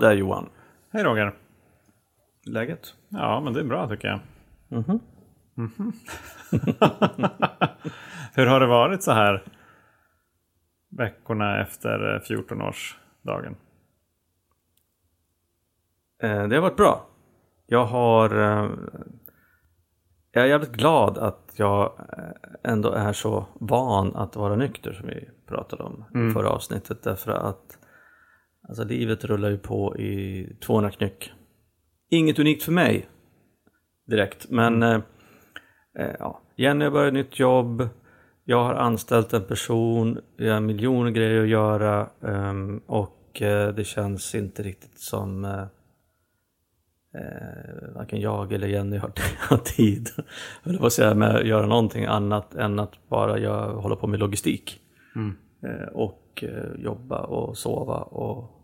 där Johan. Hej Roger. Läget? Ja, men det är bra tycker jag. Mhm. Mhm. Hur har det varit så här veckorna efter 14-årsdagen? Eh, det har varit bra. Jag har... Eh, jag är jävligt glad att jag eh, ändå är så van att vara nykter som vi pratade om i förra avsnittet. Därför att alltså, livet rullar ju på i 200 knyck. Inget unikt för mig direkt, men eh, eh, ja. Jenny har börjat nytt jobb. Jag har anställt en person. Jag har miljoner grejer att göra. ehm, och eh, det känns inte riktigt som eh, eh, varken jag eller Jenny har, har tid höll på att säga, med att göra någonting annat än att bara jag hålla på med logistik. Eh, och eh, jobba och sova och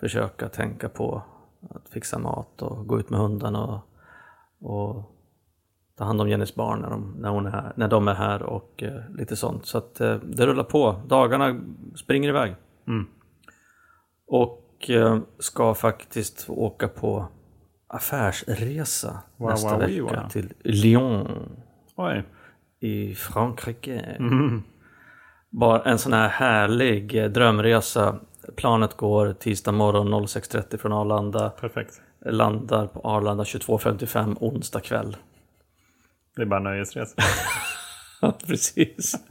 försöka tänka på att fixa mat och gå ut med hundarna och, och ta hand om Jennys barn när de, när hon är här, när de är här och eh, lite sånt. Så att eh, det rullar på. Dagarna springer iväg. Och eh, ska faktiskt åka på affärsresa Wow, nästa wow, vecka wow. till Lyon Oj. i Frankrike. Bara en sån här härlig eh, drömresa. Planet går tisdag morgon 06.30 från Arlanda. Perfekt. Landar på Arlanda 22.55 onsdag kväll. Det är bara nöjesresa. Ja, precis.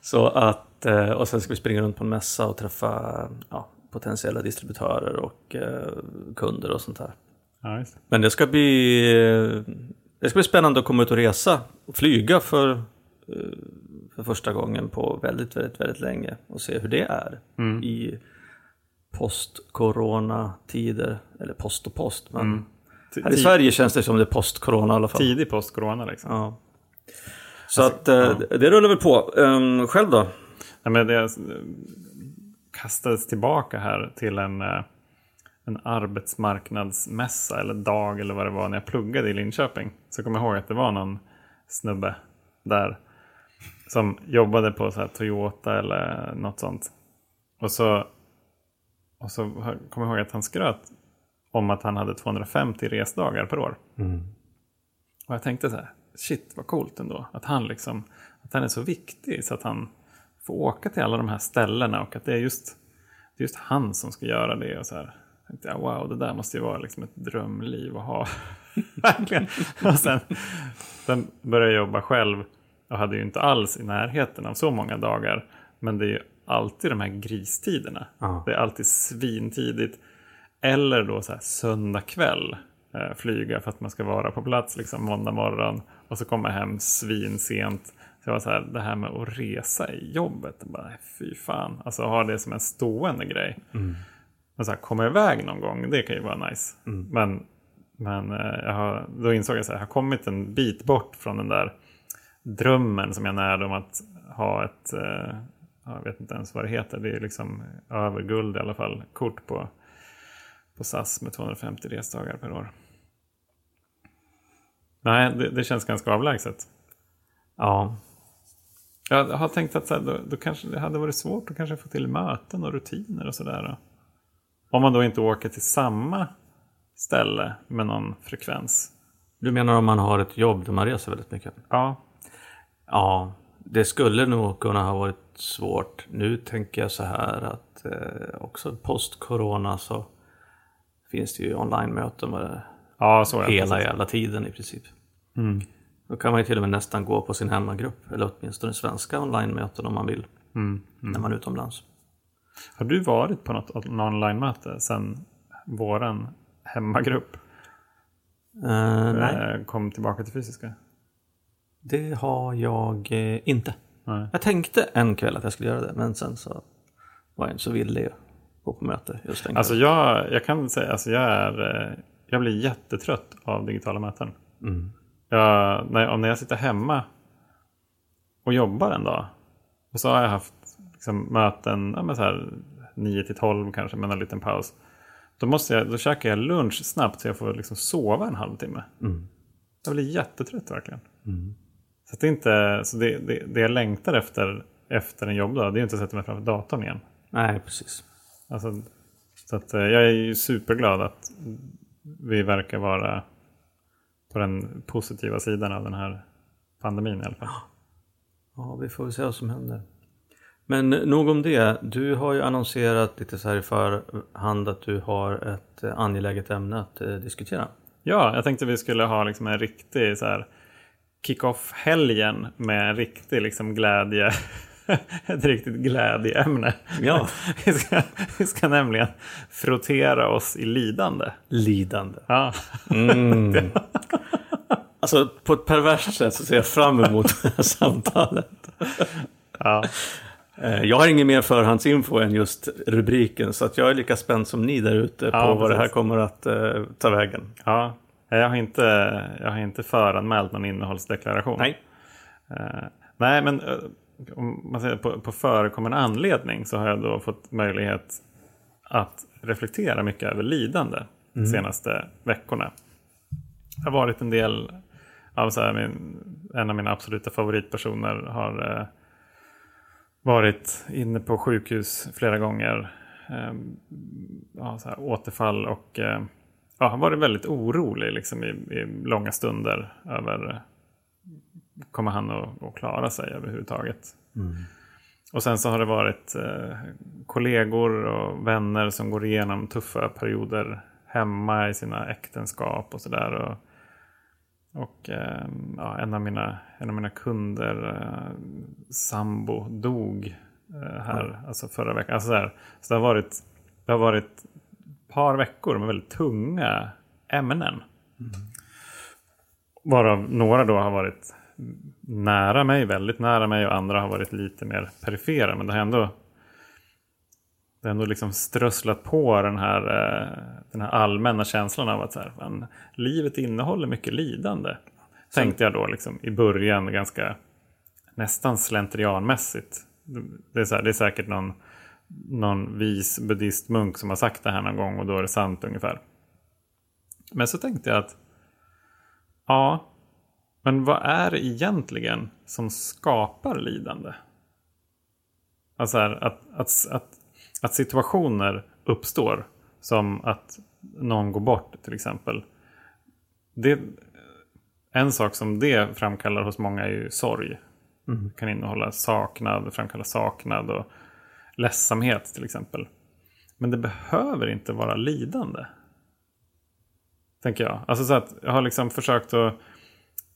Så att, eh, och sen ska vi springa runt på en mässa och träffa ja, potentiella distributörer och eh, kunder och sånt där. ja, det. Men det ska bli, eh, det ska bli spännande att komma ut och resa och flyga för, för första gången på väldigt, väldigt, väldigt länge och se hur det är i post-corona-tider. Eller post och post, men Ti- här i Sverige känns det som det är post-corona i alla fall. Tidig post-corona liksom. Ja. Så att eh, det rullar väl på. Um, själv då? Nej, men det kastades tillbaka här till en, eh, en arbetsmarknadsmässa eller dag eller vad det var när jag pluggade i Linköping. Så kommer jag ihåg att det var någon snubbe där som jobbade på så här Toyota eller något sånt. Och så, och så kommer jag ihåg att han skröt om att han hade 250 resdagar per år. Och jag tänkte så här, shit vad coolt ändå. Att han liksom, att han är så viktig så att han får åka till alla de här ställena och att det är just, det är just han som ska göra det. Och så här. Tänkte jag, wow, det där måste ju vara liksom ett drömliv att ha. Verkligen. Och sen, sen började jag jobba själv och hade ju inte alls i närheten av så många dagar. Men det är ju alltid de här gristiderna. Ja. Det är alltid svintidigt. Eller då så här söndag kväll eh, flyga för att man ska vara på plats liksom måndag morgon. Och så komma hem svinsent. Så jag var så här, det här med att resa i jobbet. jag Bara, fy fan. Alltså ha det som en stående grej. Men så här, komma iväg någon gång, det kan ju vara nice. Men, men eh, jag har, då insåg jag att jag har kommit en bit bort från den där drömmen som jag närde om att ha ett, eh, jag vet inte ens vad det heter, det är liksom över guld i alla fall, kort på, på SAS med 250 resdagar per år. Nej, det, det känns ganska avlägset. Ja, Jag har tänkt att så här, då, då kanske det hade varit svårt att kanske få till möten och rutiner och sådär. Om man då inte åker till samma ställe med någon frekvens. du menar om man har ett jobb där man reser väldigt mycket? Ja, Ja, det skulle nog kunna ha varit svårt. Nu tänker jag så här att eh, också post-corona så finns det ju online-möten med ja så hela jävla tiden i princip. Då kan man ju till och med nästan gå på sin hemmagrupp eller åtminstone svenska online-möten om man vill. När man är utomlands. Har du varit på något online-möte sedan våran hemmagrupp Eh, nej, eh, kom tillbaka till fysiska? Det har jag eh, inte. Nej. Jag tänkte en kväll att jag skulle göra det men sen så var jag inte så villig att gå på möte just den Alltså jag, jag kan säga, alltså jag, är, eh, jag blir jättetrött av digitala möten. Jag, när, om när jag sitter hemma och jobbar en dag. Och så har jag haft liksom, möten ja, så här, 9 till 12 kanske med en liten paus. Då, måste jag, då käkar jag lunch snabbt så jag får liksom sova en halvtimme. Jag blir jättetrött verkligen. Så, det, är inte, så det, det, det jag längtar efter efter en jobbdag det är inte att sätta mig framför datorn igen. Nej, precis. Alltså, så att, eh, jag är ju superglad att vi verkar vara på den positiva sidan av den här pandemin i alla fall. Ja, vi får väl se vad som händer. Men nog om det. Du har ju annonserat lite så här i förhand att du har ett eh, angeläget ämne att eh, diskutera. Ja, jag tänkte vi skulle ha liksom en riktig så här kick-off-helgen med en riktig liksom glädje. ett riktigt glädjeämne. Ja. vi, ska, vi ska nämligen frottera oss i lidande. Lidande. Ja. Mm. Alltså på ett perverst sätt så ser jag fram emot det här samtalet. ja. Eh, Jag har ingen mer förhandsinfo än just rubriken så att jag är lika spänd som ni där ute på Ja, vad det här kommer att eh, ta vägen. ja. Jag har, inte, jag har inte föranmält någon innehållsdeklaration. Nej. Eh, nej, men eh, om man säger på, på förekommande anledning så har jag då fått möjlighet att reflektera mycket över lidande de senaste veckorna. Det har varit en del av så här, min, en av mina absoluta favoritpersoner har eh, varit inne på sjukhus flera gånger. Eh, ja, så här, återfall och ja, har varit väldigt orolig liksom, i, i långa stunder över kommer han att, att klara sig överhuvudtaget. Och sen så har det varit eh, kollegor och vänner som går igenom tuffa perioder hemma i sina äktenskap och sådär. Och, och eh, ja, en, av mina, en av mina kunder, eh, sambo, dog eh, här alltså förra veckan. Alltså så, så det har varit det har varit par veckor med väldigt tunga ämnen. Varav några då har varit nära mig, väldigt nära mig och andra har varit lite mer perifera. Men det har ändå, det har ändå liksom strösslat på den här, eh, den här allmänna känslan av att så här, fan, livet innehåller mycket lidande. Tänkte jag då liksom i början ganska nästan slentrianmässigt. Det är, så här, det är säkert någon, någon vis buddhistmunk som har sagt det här någon gång och då är det sant ungefär. Men så tänkte jag att ja, men vad är det egentligen som skapar lidande? Alltså här, att, att, att, att situationer uppstår som att någon går bort till exempel. Det, en sak som det framkallar hos många är ju sorg. Det kan innehålla saknad, framkalla saknad och ledsamhet till exempel. Men det behöver inte vara lidande. Tänker jag. Alltså så att jag har liksom försökt att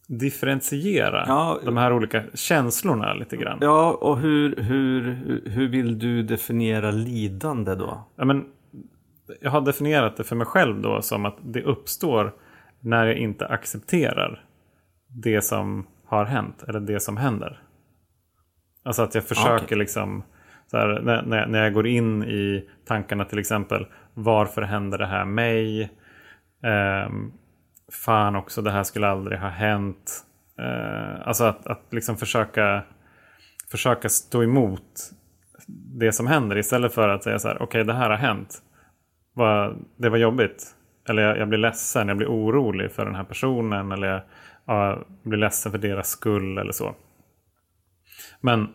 differentiera Ja. de här olika känslorna lite grann. Ja, och hur, hur, hur vill du definiera lidande då? Ja, men, jag har definierat det för mig själv då som att det uppstår när jag inte accepterar det som har hänt eller det som händer. Alltså att jag försöker Okej. liksom, så här, när, när, jag går in i tankarna till exempel, varför händer det här mig? Ehm, fan också, det här skulle aldrig ha hänt. Eh, alltså att, att liksom försöka, försöka stå emot det som händer istället för att säga så här, okej det här har hänt. Det var jobbigt. Eller jag, jag blir ledsen, jag blir orolig för den här personen. Eller jag, jag blir ledsen för deras skull eller så. Men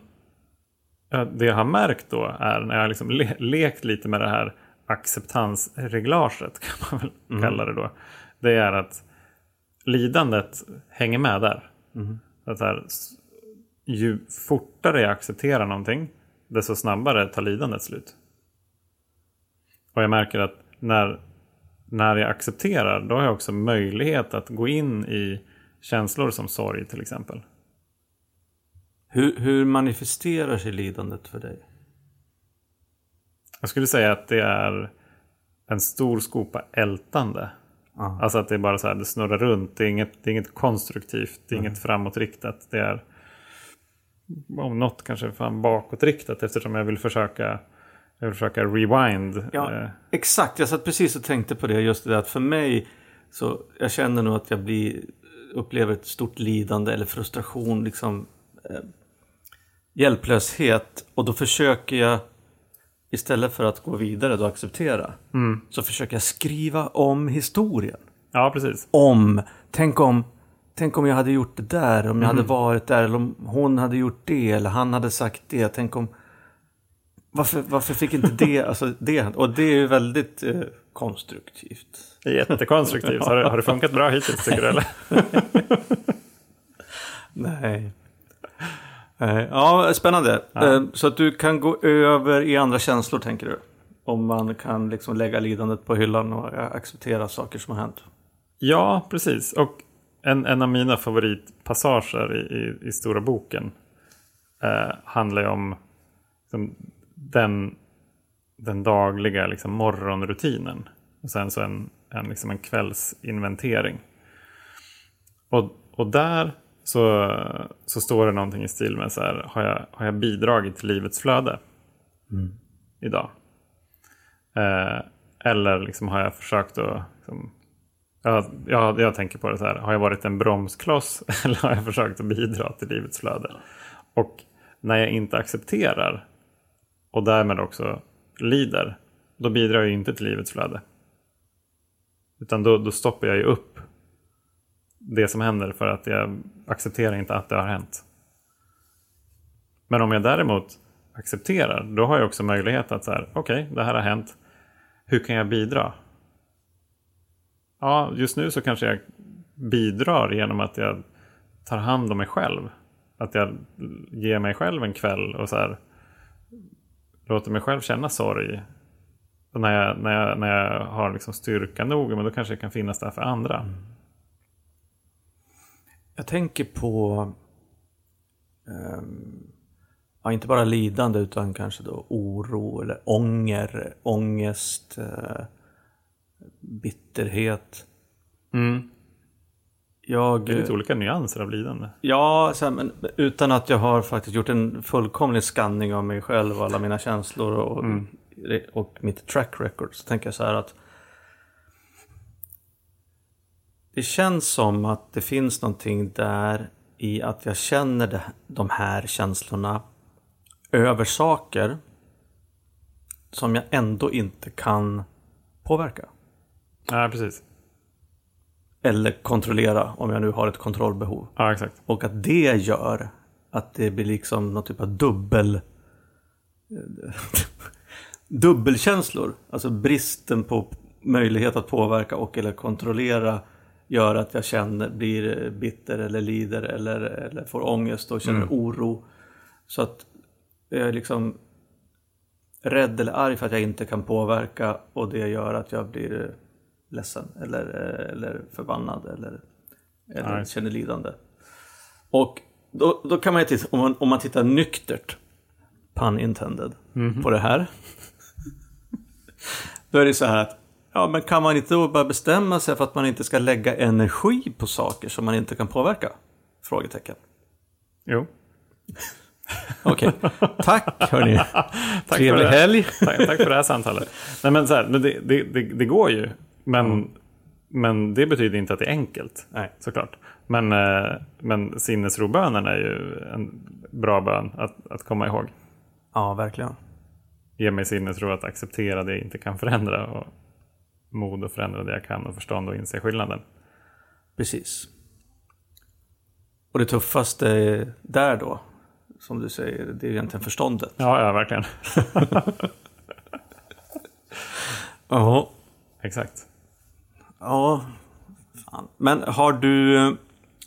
det jag har märkt då är när jag liksom le lekt lite med det här acceptansreglaget kan man väl kalla det då. Det är att lidandet hänger med där. Att så här, ju fortare jag accepterar någonting desto snabbare tar lidandet slut. Och jag märker att när, när jag accepterar då har jag också möjlighet att gå in i känslor som sorg till exempel. Hur, hur manifesterar sig lidandet för dig? Jag skulle säga att det är en stor skopa ältande. Ja. Alltså att det är bara så här, det snurrar runt. Det är inget, det är inget konstruktivt, det är inget framåtriktat. Det är om något kanske fan bakåtriktat eftersom jag vill försöka, jag vill försöka rewind. Ja, Eh, exakt. Jag satt precis och tänkte på det. Just det där att för mig så jag känner nog att jag blir, upplever ett stort lidande eller frustration, liksom eh, hjälplöshet. Och då försöker jag istället för att gå vidare och acceptera så försöker jag skriva om historien. ja, precis. Om, tänk om, tänk om jag hade gjort det där, om jag hade varit där, eller om hon hade gjort det, eller han hade sagt det. Tänk om... Varför, varför fick inte det, alltså det, och det är ju väldigt eh, konstruktivt. Jättekonstruktivt. Har, det- har det funkat bra hittills tycker du? Eller? Nej. Nej. Ja, spännande. Eh, Så att du kan gå över i andra känslor tänker du? Om man kan liksom lägga lidandet på hyllan och eh, acceptera saker som har hänt. Ja, precis. Och en, en av mina favoritpassager i, i, i Stora boken eh, handlar ju om liksom, den, den dagliga liksom, morgonrutinen. Och sen så en, en, liksom en kvällsinventering. Och, och där så, så står det någonting i stil med så här, har jag, har jag bidragit till livets flöde idag? Eh, eller liksom har jag försökt att liksom, jag, jag, jag tänker på det så här, har jag varit en bromskloss eller har jag försökt att bidra till livets flöde? Och när jag inte accepterar och därmed också lider, då bidrar jag inte till livets flöde. Utan då, då stoppar jag ju upp det som händer för att jag accepterar inte att det har hänt. Men om jag däremot accepterar, då har jag också möjlighet att så här, okej, det här har hänt. Hur kan jag bidra? Ja, just nu så kanske jag bidrar genom att jag tar hand om mig själv. Att jag ger mig själv en kväll och så här, låter mig själv känna sorg. Och när, jag, när, jag, när jag har liksom styrka nog, men då kanske jag kan finnas där för andra. Jag tänker på ehm, ja, inte bara lidande utan kanske då oro eller ånger, ångest, eh, bitterhet. Mm. Jag, Det är lite olika nyanser av lidande. Ja, här, men utan att jag har faktiskt gjort en fullkomlig skanning av mig själv och alla mina känslor och, och mitt track record så tänker jag så här att det känns som att det finns någonting där i att jag känner de här känslorna över saker som jag ändå inte kan påverka. Ja, precis. Eller kontrollera om jag nu har ett kontrollbehov. Ja, exakt. Och att det gör att det blir liksom någon typ av dubbel... dubbelkänslor. Alltså bristen på möjlighet att påverka och eller kontrollera gör att jag känner, blir bitter eller lider eller, eller får ångest och känner oro. Så att jag är liksom rädd eller arg för att jag inte kan påverka och det gör att jag blir ledsen eller, eller förbannad eller, eller Nej. känner lidande. Och då, då kan man ju titta, om man, om man tittar nyktert, pun intended, på det här. då är det så här att, ja men kan man inte då bara bestämma sig för att man inte ska lägga energi på saker som man inte kan påverka? Frågetecken. Jo. Okej, tack hörni. för Trevlig helg. Tack, tack för det här samtalet. Nej, men så här, det, det, det, går ju. Men, men det betyder inte att det är enkelt. Nej. Såklart. Men, eh, men sinnesrobönen är ju en bra bön att, att komma ihåg. Ja, verkligen. Ge mig sinnesro att acceptera det jag inte kan förändra. Och mod att förändra det jag kan och förstånd och inse skillnaden. Precis. Och det tuffaste är där då, som du säger, det är egentligen förståndet. Ja, ja verkligen. Ja. Exakt. Ja, fan. Men har du,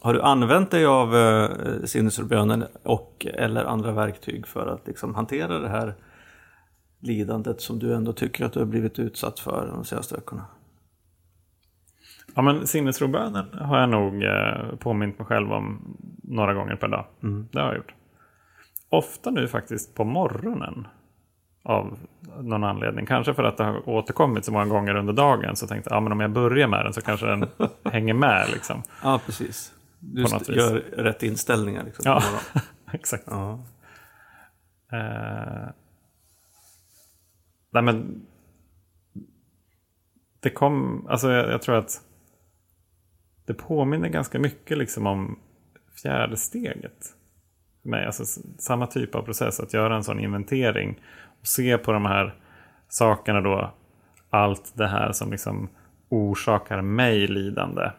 har du använt dig av eh, sinnesrobönen och eller andra verktyg för att liksom hantera det här lidandet som du ändå tycker att du har blivit utsatt för de senaste veckorna? Ja, men sinnesrobönen har jag nog eh, påmint mig själv om några gånger per dag. Det har jag gjort. Ofta nu faktiskt på morgonen. Av någon anledning. Kanske för att det har återkommit så många gånger under dagen. Så tänkte jag, ja, men om jag börjar med den så kanske den hänger med. Liksom. Ja, precis. Du gör rätt inställningar. Liksom, Ja, exakt. ja. Eh, nej men det kom, alltså jag, jag tror att det påminner ganska mycket liksom om fjärde steget. För mig, alltså samma typ av process, att göra en sån inventering och se på de här sakerna då, allt det här som liksom orsakar mig lidande.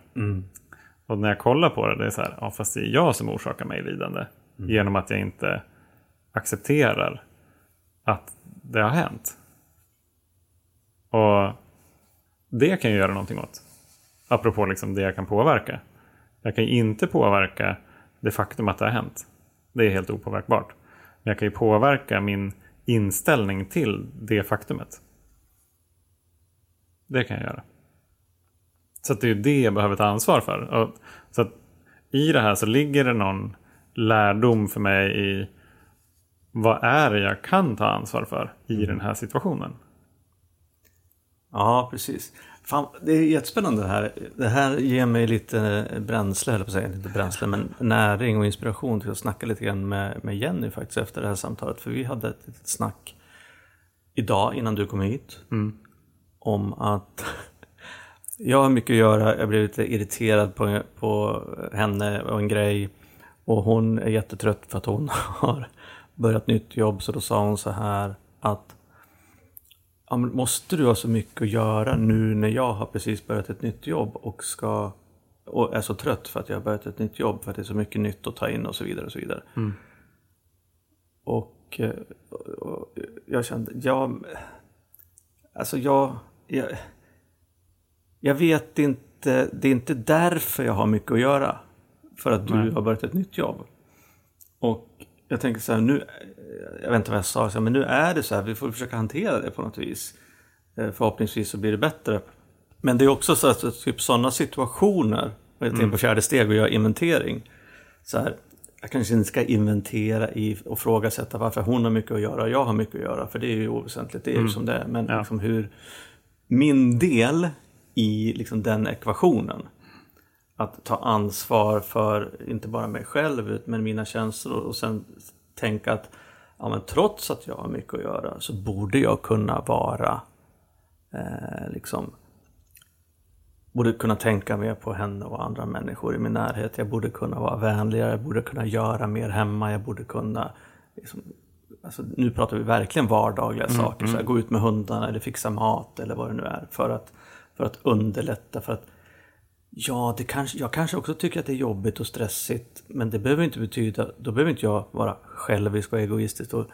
Och när jag kollar på det, det är så här, ja fast det är jag som orsakar mig lidande. Genom att jag inte accepterar att det har hänt. Och det kan jag göra någonting åt. Apropå liksom det jag kan påverka. Jag kan inte påverka det faktum att det har hänt. Det är helt opåverkbart. Men jag kan ju påverka min inställning till det faktumet. Det kan jag göra. Så det är det jag behöver ta ansvar för. Och, så I det här så ligger det någon lärdom för mig i vad är det jag kan ta ansvar för i Mm. den här situationen. Ja, precis. Fan, det är jättespännande det här. Det här ger mig lite bränsle, eller på att säga, inte bränsle, men näring och inspiration till att snacka lite grann med, med Jenny faktiskt efter det här samtalet. För vi hade ett litet snack idag innan du kom hit. Om att jag har mycket att göra, jag blev lite irriterad på, på henne och en grej. Och hon är jättetrött för att hon har börjat nytt jobb. Så då sa hon så här att ja, måste du ha så mycket att göra nu när jag har precis börjat ett nytt jobb och ska och är så trött för att jag har börjat ett nytt jobb för att det är så mycket nytt att ta in och så vidare och så vidare. Och, eh, och jag kände, ja, alltså jag, jag, jag vet inte, det är inte därför jag har mycket att göra. För att du Nej. har börjat ett nytt jobb. Och jag tänker så här, nu, jag vet inte vad jag sa, men nu är det så här, vi får försöka hantera det på något vis. Eh, Förhoppningsvis så blir det bättre. Men det är också så att typ sådana situationer, och jag tänker på fjärde steg och göra inventering. Så här, jag kanske inte ska inventera i och frågasätta varför hon har mycket att göra och jag har mycket att göra, för det är ju oväsentligt, det är ju som det är. Men Ja. liksom hur min del i liksom den ekvationen, att ta ansvar för inte bara mig själv men mina känslor och sen tänka att ja, men trots att jag har mycket att göra så borde jag kunna vara eh, liksom borde kunna tänka mer på henne och andra människor i min närhet. Jag borde kunna vara vänligare, jag borde kunna göra mer hemma, jag borde kunna liksom, alltså, nu pratar vi verkligen vardagliga saker, så här, gå ut med hundarna eller fixa mat eller vad det nu är för att, för att underlätta, för att Ja, det kanske, jag kanske också tycker att det är jobbigt och stressigt. Men det behöver inte betyda, då behöver inte jag vara självisk och egoistisk och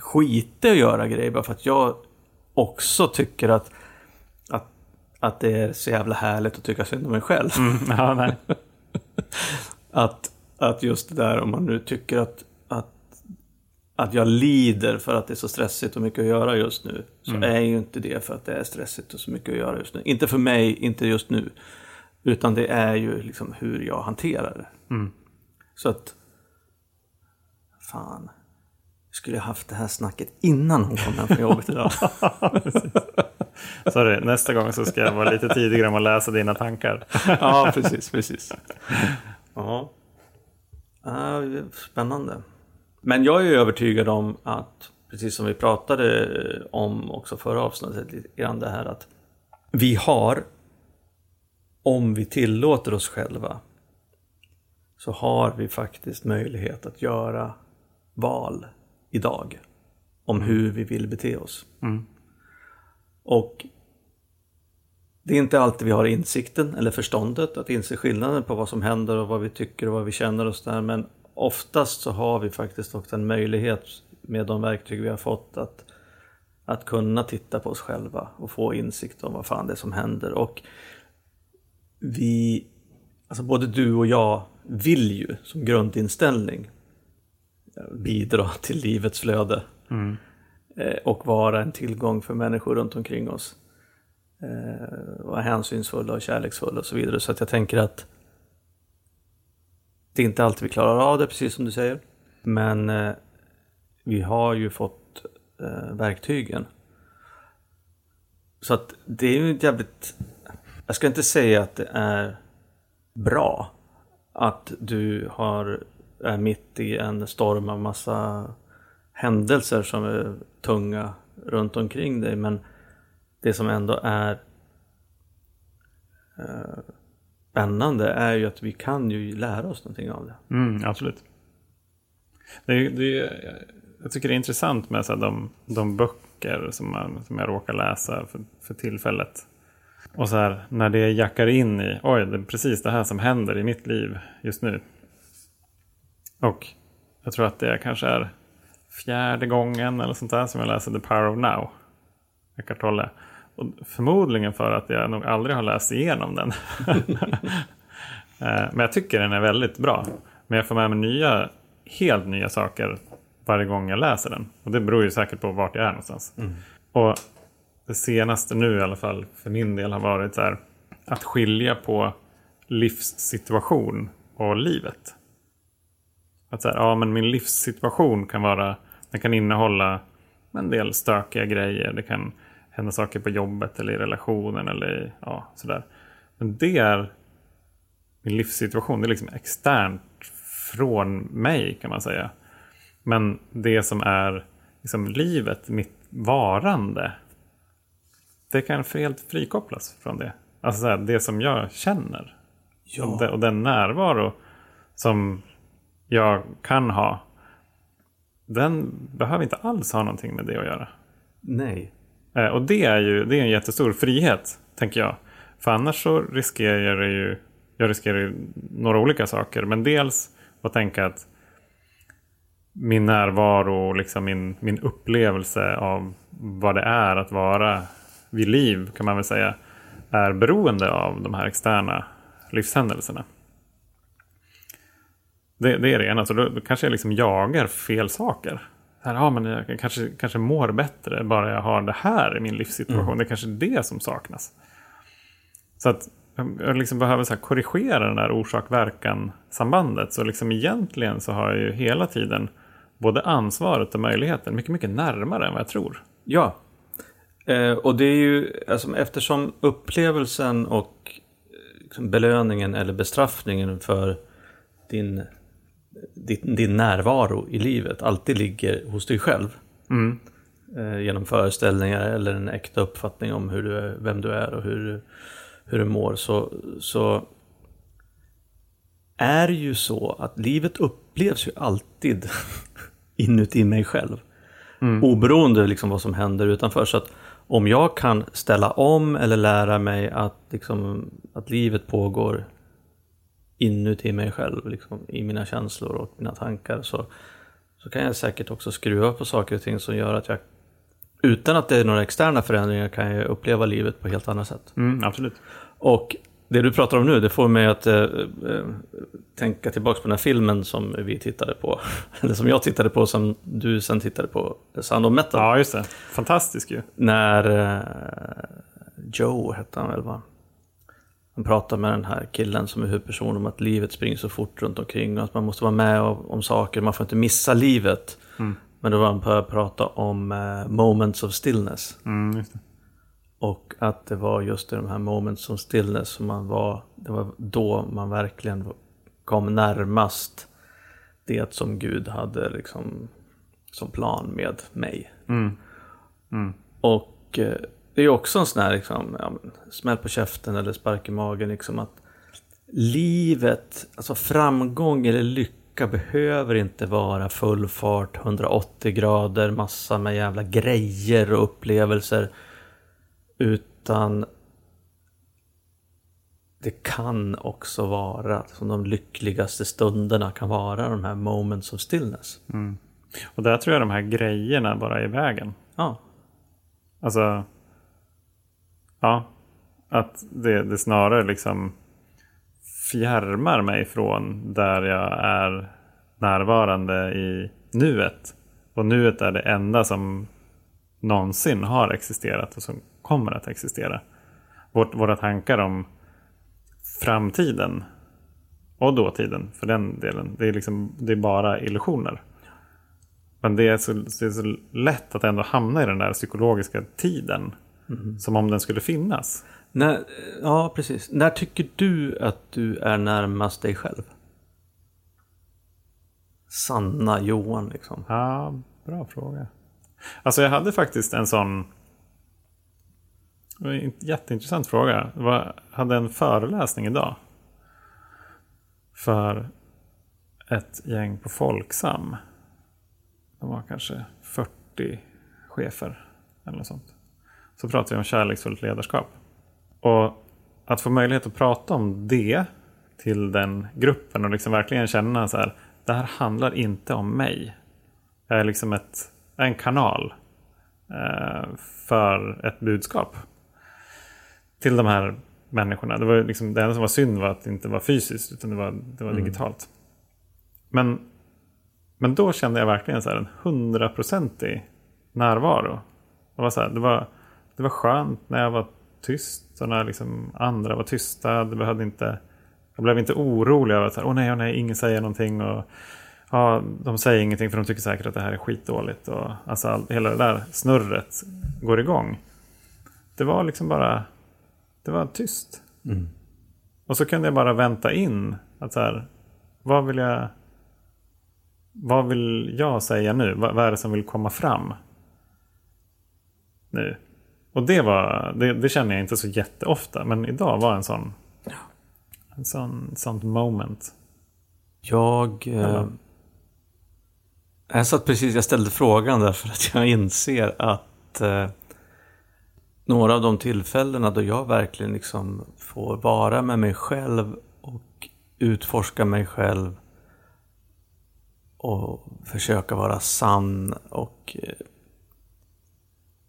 skita i att göra grejer bara för att jag också tycker att, att, att det är så jävla härligt att tycka synd om mig själv. Ja, nej. Att, att just det där om man nu tycker att, att, att jag lider för att det är så stressigt och mycket att göra just nu. Så är ju inte det för att det är stressigt och så mycket att göra just nu. Inte för mig, inte just nu. Utan det är ju liksom hur jag hanterar det. Så att... Fan. Skulle jag haft det här snacket innan hon kom hem från jobbet idag. Sorry, nästa gång så ska jag vara lite tidigare med att läsa dina tankar. ja, precis, precis. Ja. Ja, Spännande. Men jag är övertygad om att, precis som vi pratade om också förra avsnittet, lite grann det här att vi har, om vi tillåter oss själva, så har vi faktiskt möjlighet att göra val idag om hur vi vill bete oss. Och det är inte alltid vi har insikten eller förståndet att inse skillnaden på vad som händer och vad vi tycker och vad vi känner och sådär. Men oftast så har vi faktiskt också en möjlighet med de verktyg vi har fått att, att kunna titta på oss själva och få insikt om vad fan det är som händer. Och vi, alltså både du och jag vill ju som grundinställning bidra till livets flöde. Eh, Och vara en tillgång för människor runt omkring oss eh, vara hänsynsfulla och kärleksfulla och så vidare. Så att jag tänker att det är inte alltid vi klarar av det, precis som du säger. Men eh, vi har ju fått eh, verktygen. Så att det är ju ett jävligt... Jag ska inte säga att det är bra att du har, är mitt i en storm av massa händelser som är tunga runt omkring dig. Men det som ändå är eh, spännande är ju att vi kan ju lära oss någonting av det. Mm, absolut. Det det jag tycker det är intressant med så här, de, de böcker som, man, som jag råkar läsa för, för tillfället. Och så här, när det jackar in i, oj, det är precis det här som händer i mitt liv just nu. Och jag tror att det kanske är fjärde gången eller sånt där som jag läser The Power of Now. Eckart Tolle. Och förmodligen för att jag nog aldrig har läst igenom den. Eh, men jag tycker den är väldigt bra. Men jag får med mig nya, helt nya saker varje gång jag läser den. Och det beror ju säkert på vart jag är någonstans. Mm. Och det senaste nu i alla fall för min del har varit så här, att skilja på livssituation och livet. Att så här, ja, men min livssituation kan vara, den kan innehålla en del stökiga grejer. Det kan hända saker på jobbet eller i relationen eller ja, sådär. Men det är min livssituation. Det är liksom externt från mig kan man säga. Men det som är liksom livet, mitt varande. Det kan helt frikopplas från det. Alltså här, det som jag känner. Ja. Och, det, och den närvaro som jag kan ha. Den behöver inte alls ha någonting med det att göra. Nej. Eh, och det är ju det är en jättestor frihet, tänker jag. För annars så riskerar jag ju, jag riskerar ju några olika saker. Men dels att tänka att min närvaro och liksom min, min upplevelse av vad det är att vara vid liv, kan man väl säga, är beroende av de här externa livshändelserna. Det, det är det ena, så då, då kanske jag liksom jagar fel saker. Här, ja, men jag kanske, kanske mår bättre bara jag har det här i min livssituation. Mm. Det är kanske det som saknas. Så att jag liksom behöver så korrigera den där orsak-verkan-sambandet. Så liksom egentligen så har jag ju hela tiden både ansvaret och möjligheten mycket, mycket närmare än vad jag tror. Ja, eh, och det är ju alltså, eftersom upplevelsen och liksom, belöningen eller bestraffningen för din din, din närvaro i livet alltid ligger hos dig själv. Mm. Eh, genom föreställningar eller en äkta uppfattning om hur du är, vem du är och hur, hur du mår. Så, så är ju så att livet upplevs ju alltid inuti mig själv. Mm. Oberoende liksom vad som händer utanför. Så att om jag kan ställa om eller lära mig att, liksom, att livet pågår inuti mig själv, liksom, i mina känslor och mina tankar så, så kan jag säkert också skruva på saker och ting som gör att jag utan att det är några externa förändringar kan jag uppleva livet på helt annat sätt. Mm, absolut. Och det du pratar om nu, det får mig att äh, tänka tillbaka på den här filmen som vi tittade på. Eller som jag tittade på, som du sen tittade på, Sound of Metal. Ja, just det. Fantastisk ju. När äh, Joe hette han väl va? Han pratar med den här killen som är huvudperson om att livet springer så fort runt omkring och att man måste vara med om saker, man får inte missa livet. Mm. Men då var han på att prata om uh, moments of stillness. Mm, och att det var just i de här moments of stillness som man var, det var då man verkligen kom närmast det som Gud hade liksom som plan med mig. Mm. Mm. Och uh, det är också en sån här liksom, ja, smäll på käften eller spark i magen. Liksom, att livet, alltså framgång eller lycka behöver inte vara full fart, 180 grader, massa med jävla grejer och upplevelser. Utan det kan också vara, som de lyckligaste stunderna kan vara de här moments of stillness. Mm. Och där tror jag de här grejerna bara är i vägen. Ja. Alltså, Ja, att det, det snarare liksom fjärmar mig från där jag är närvarande i nuet. Och nuet är det enda som någonsin har existerat och som kommer att existera. Vårt, våra tankar om framtiden och dåtiden för den delen, det är, liksom, det är bara illusioner. Men det är, så, det är så lätt att ändå hamna i den där psykologiska tiden Mm. Som om den skulle finnas. När, ja, precis. När tycker du att du är närmast dig själv? Sanna Johan liksom. Ja, bra fråga. Alltså jag hade faktiskt en sån en jätteintressant fråga. Jag hade en föreläsning idag. För ett gäng på Folksam. De var kanske 40 chefer eller något sånt så pratade vi om kärleksfullt ledarskap. Och att få möjlighet att prata om det till den gruppen och liksom verkligen känna så här, det här handlar inte om mig. Jag är liksom ett, en kanal eh, för ett budskap till de här människorna. Det, var liksom, det enda som var synd var att det inte var fysiskt utan det var, det var digitalt. Men, men då kände jag verkligen så här en hundraprocentig närvaro. Det var, så här, det, var, det var skönt när jag var tyst och när liksom andra var tysta. Det behövde inte, jag blev inte orolig över att åh nej, åh nej, ingen säger någonting. Och, ja, de säger ingenting för de tycker säkert att det här är skitdåligt. Och, alltså, all, hela det där snurret går igång. Det var liksom bara, det var tyst. Mm. Och så kunde jag bara vänta in. Att så här, vad vill jag vad vill jag säga nu? Vad, vad är det som vill komma fram? Nu. Och det var, det, det känner jag inte så jätteofta. Men idag var en sån, en sån, sånt moment. Jag... Eh, jag satt precis, jag ställde frågan därför att jag inser att eh, några av de tillfällena då jag verkligen liksom får vara med mig själv och utforska mig själv och försöka vara sann och eh,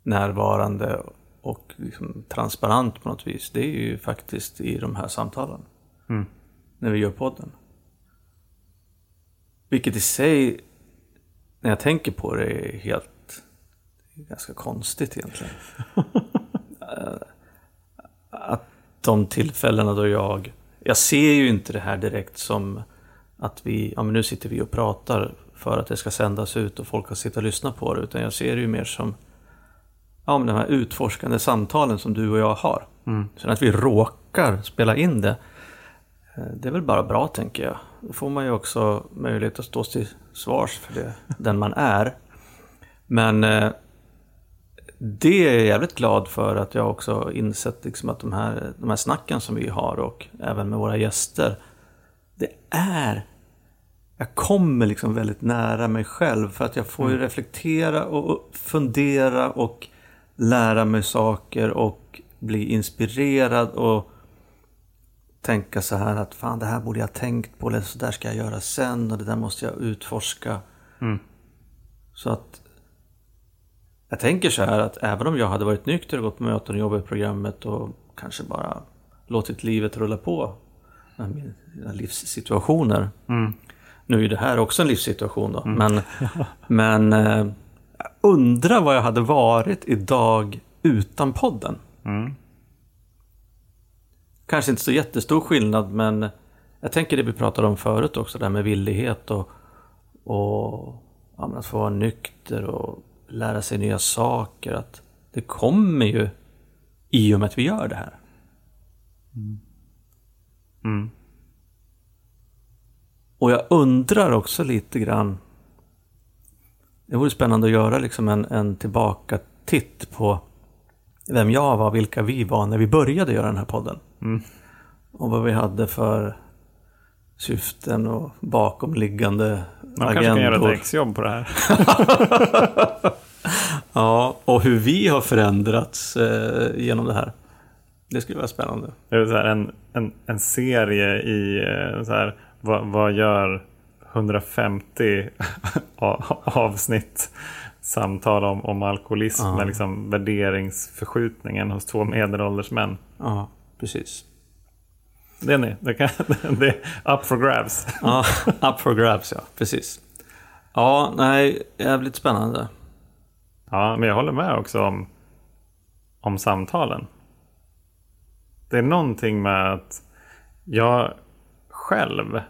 närvarande och liksom transparent på något vis. Det är ju faktiskt i de här samtalen. Mm. När vi gör podden. Vilket i sig, när jag tänker på det, är helt är ganska konstigt egentligen. De tillfällena då jag, jag ser ju inte det här direkt som att vi, ja men nu sitter vi och pratar för att det ska sändas ut och folk ska sitta och lyssna på det. Utan jag ser det ju mer som ja, men de här utforskande samtalen som du och jag har. Mm. Sen att vi råkar spela in det, eh, det är väl bara bra tänker jag. Då får man ju också möjlighet att stå till svars för det, den man är. Men eh, det är jag jävligt glad för att jag också insett liksom att de här, de här snacken som vi har och även med våra gäster, det är jag kommer liksom väldigt nära mig själv för att jag får ju reflektera och fundera och lära mig saker och bli inspirerad och tänka så här att fan det här borde jag tänkt på eller så där ska jag göra sen och det där måste jag utforska. Mm. Så att jag tänker så här att även om jag hade varit nykter och gått på möten och jobbat i programmet och kanske bara låtit livet rulla på med mina livssituationer. Mm. Nu är ju det här också en livssituation då, men, men eh, jag undrar vad jag hade varit idag utan podden. Mm. Kanske inte så jättestor skillnad, men jag tänker det vi pratade om förut också, det här med villighet och, och ja, att få vara nykter och lära sig nya saker. Att det kommer ju i och med att vi gör det här. Mm. Och jag undrar också lite grann. Det vore spännande att göra liksom en, en tillbaka titt på vem jag var, vilka vi var när vi började göra den här podden. Mm. Och vad vi hade för syften och bakomliggande Man kanske kan göra agendor. ett exjobb på det här. Ja, och hur vi har förändrats eh, genom det här. Det skulle vara spännande. Det så här en, en, en serie i eh, så här, vad, vad gör 150 a- avsnitt samtal om, om alkoholism Ja. med liksom värderingsförskjutningen hos två medelålders män. Ja, precis. Det är ni. Det, kan, det är up for grabs. Ja, up for grabs ja, precis. Ja, nej, jävligt spännande. Ja, men jag håller med också om, om samtalen. Det är någonting med att jag själv,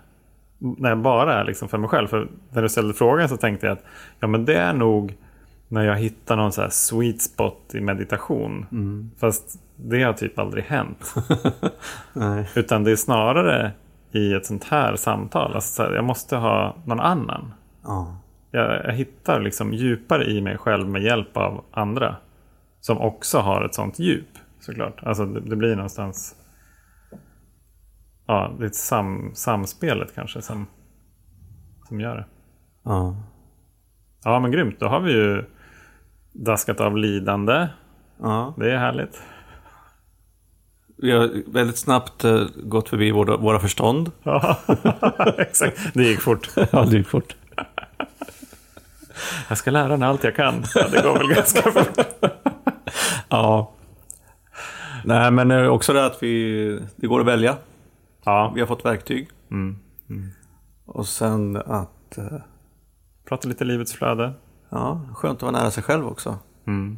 när jag bara är liksom för mig själv, för när du ställde frågan så tänkte jag att ja, men det är nog när jag hittar någon så här sweet spot i meditation. Fast det har typ aldrig hänt. Utan det är snarare i ett sånt här samtal. Alltså så här, jag måste ha någon annan. Ja. Jag, jag hittar liksom djupare i mig själv med hjälp av andra. Som också har ett sånt djup såklart. Alltså det, det blir någonstans... Ja, det är sam, samspelet kanske som, som gör det. Ja. Ja, men grymt. Då har vi ju daskat av lidande. ja. Det är härligt. Vi har väldigt snabbt eh, gått förbi våra, våra förstånd. Ja, exakt. Det gick fort. Ja, det gick fort. Jag ska lära mig allt jag kan. Ja, det går väl ganska fort. Ja. Nej, men eh, också det att vi, det går att välja. Ja, Vi har fått verktyg. Mm. Och sen att, eh, prata lite livets flöde. ja, skönt att vara nära sig själv också. Mm.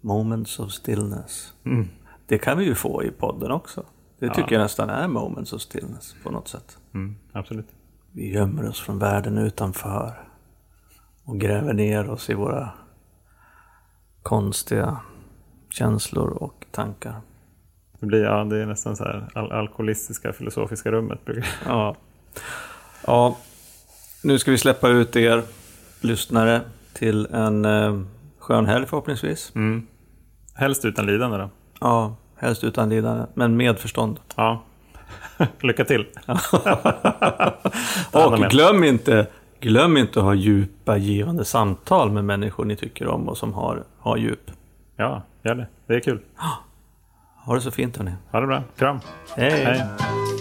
Moments of stillness. Mm. Det kan vi ju få i podden också. Det tycker Ja. jag nästan är moments of stillness på något sätt. Mm. Absolut. Vi gömmer oss från världen utanför och gräver ner oss i våra konstiga känslor och tankar. Det, blir, ja, det är nästan så här al- alkoholistiska filosofiska rummet. brukar- Ja. ja, nu ska vi släppa ut er lyssnare till en eh, skön helg förhoppningsvis. Mm. Helst utan lidande då. Ja, helst utan lidande, men med förstånd. Ja. Lycka till. Och glöm inte, glöm inte att ha djupa, givande samtal med människor ni tycker om och som har, har djup. Ja, gör det. Det är kul. Ha det så fint hörni. Ha det bra. Kram. Hej! Hej.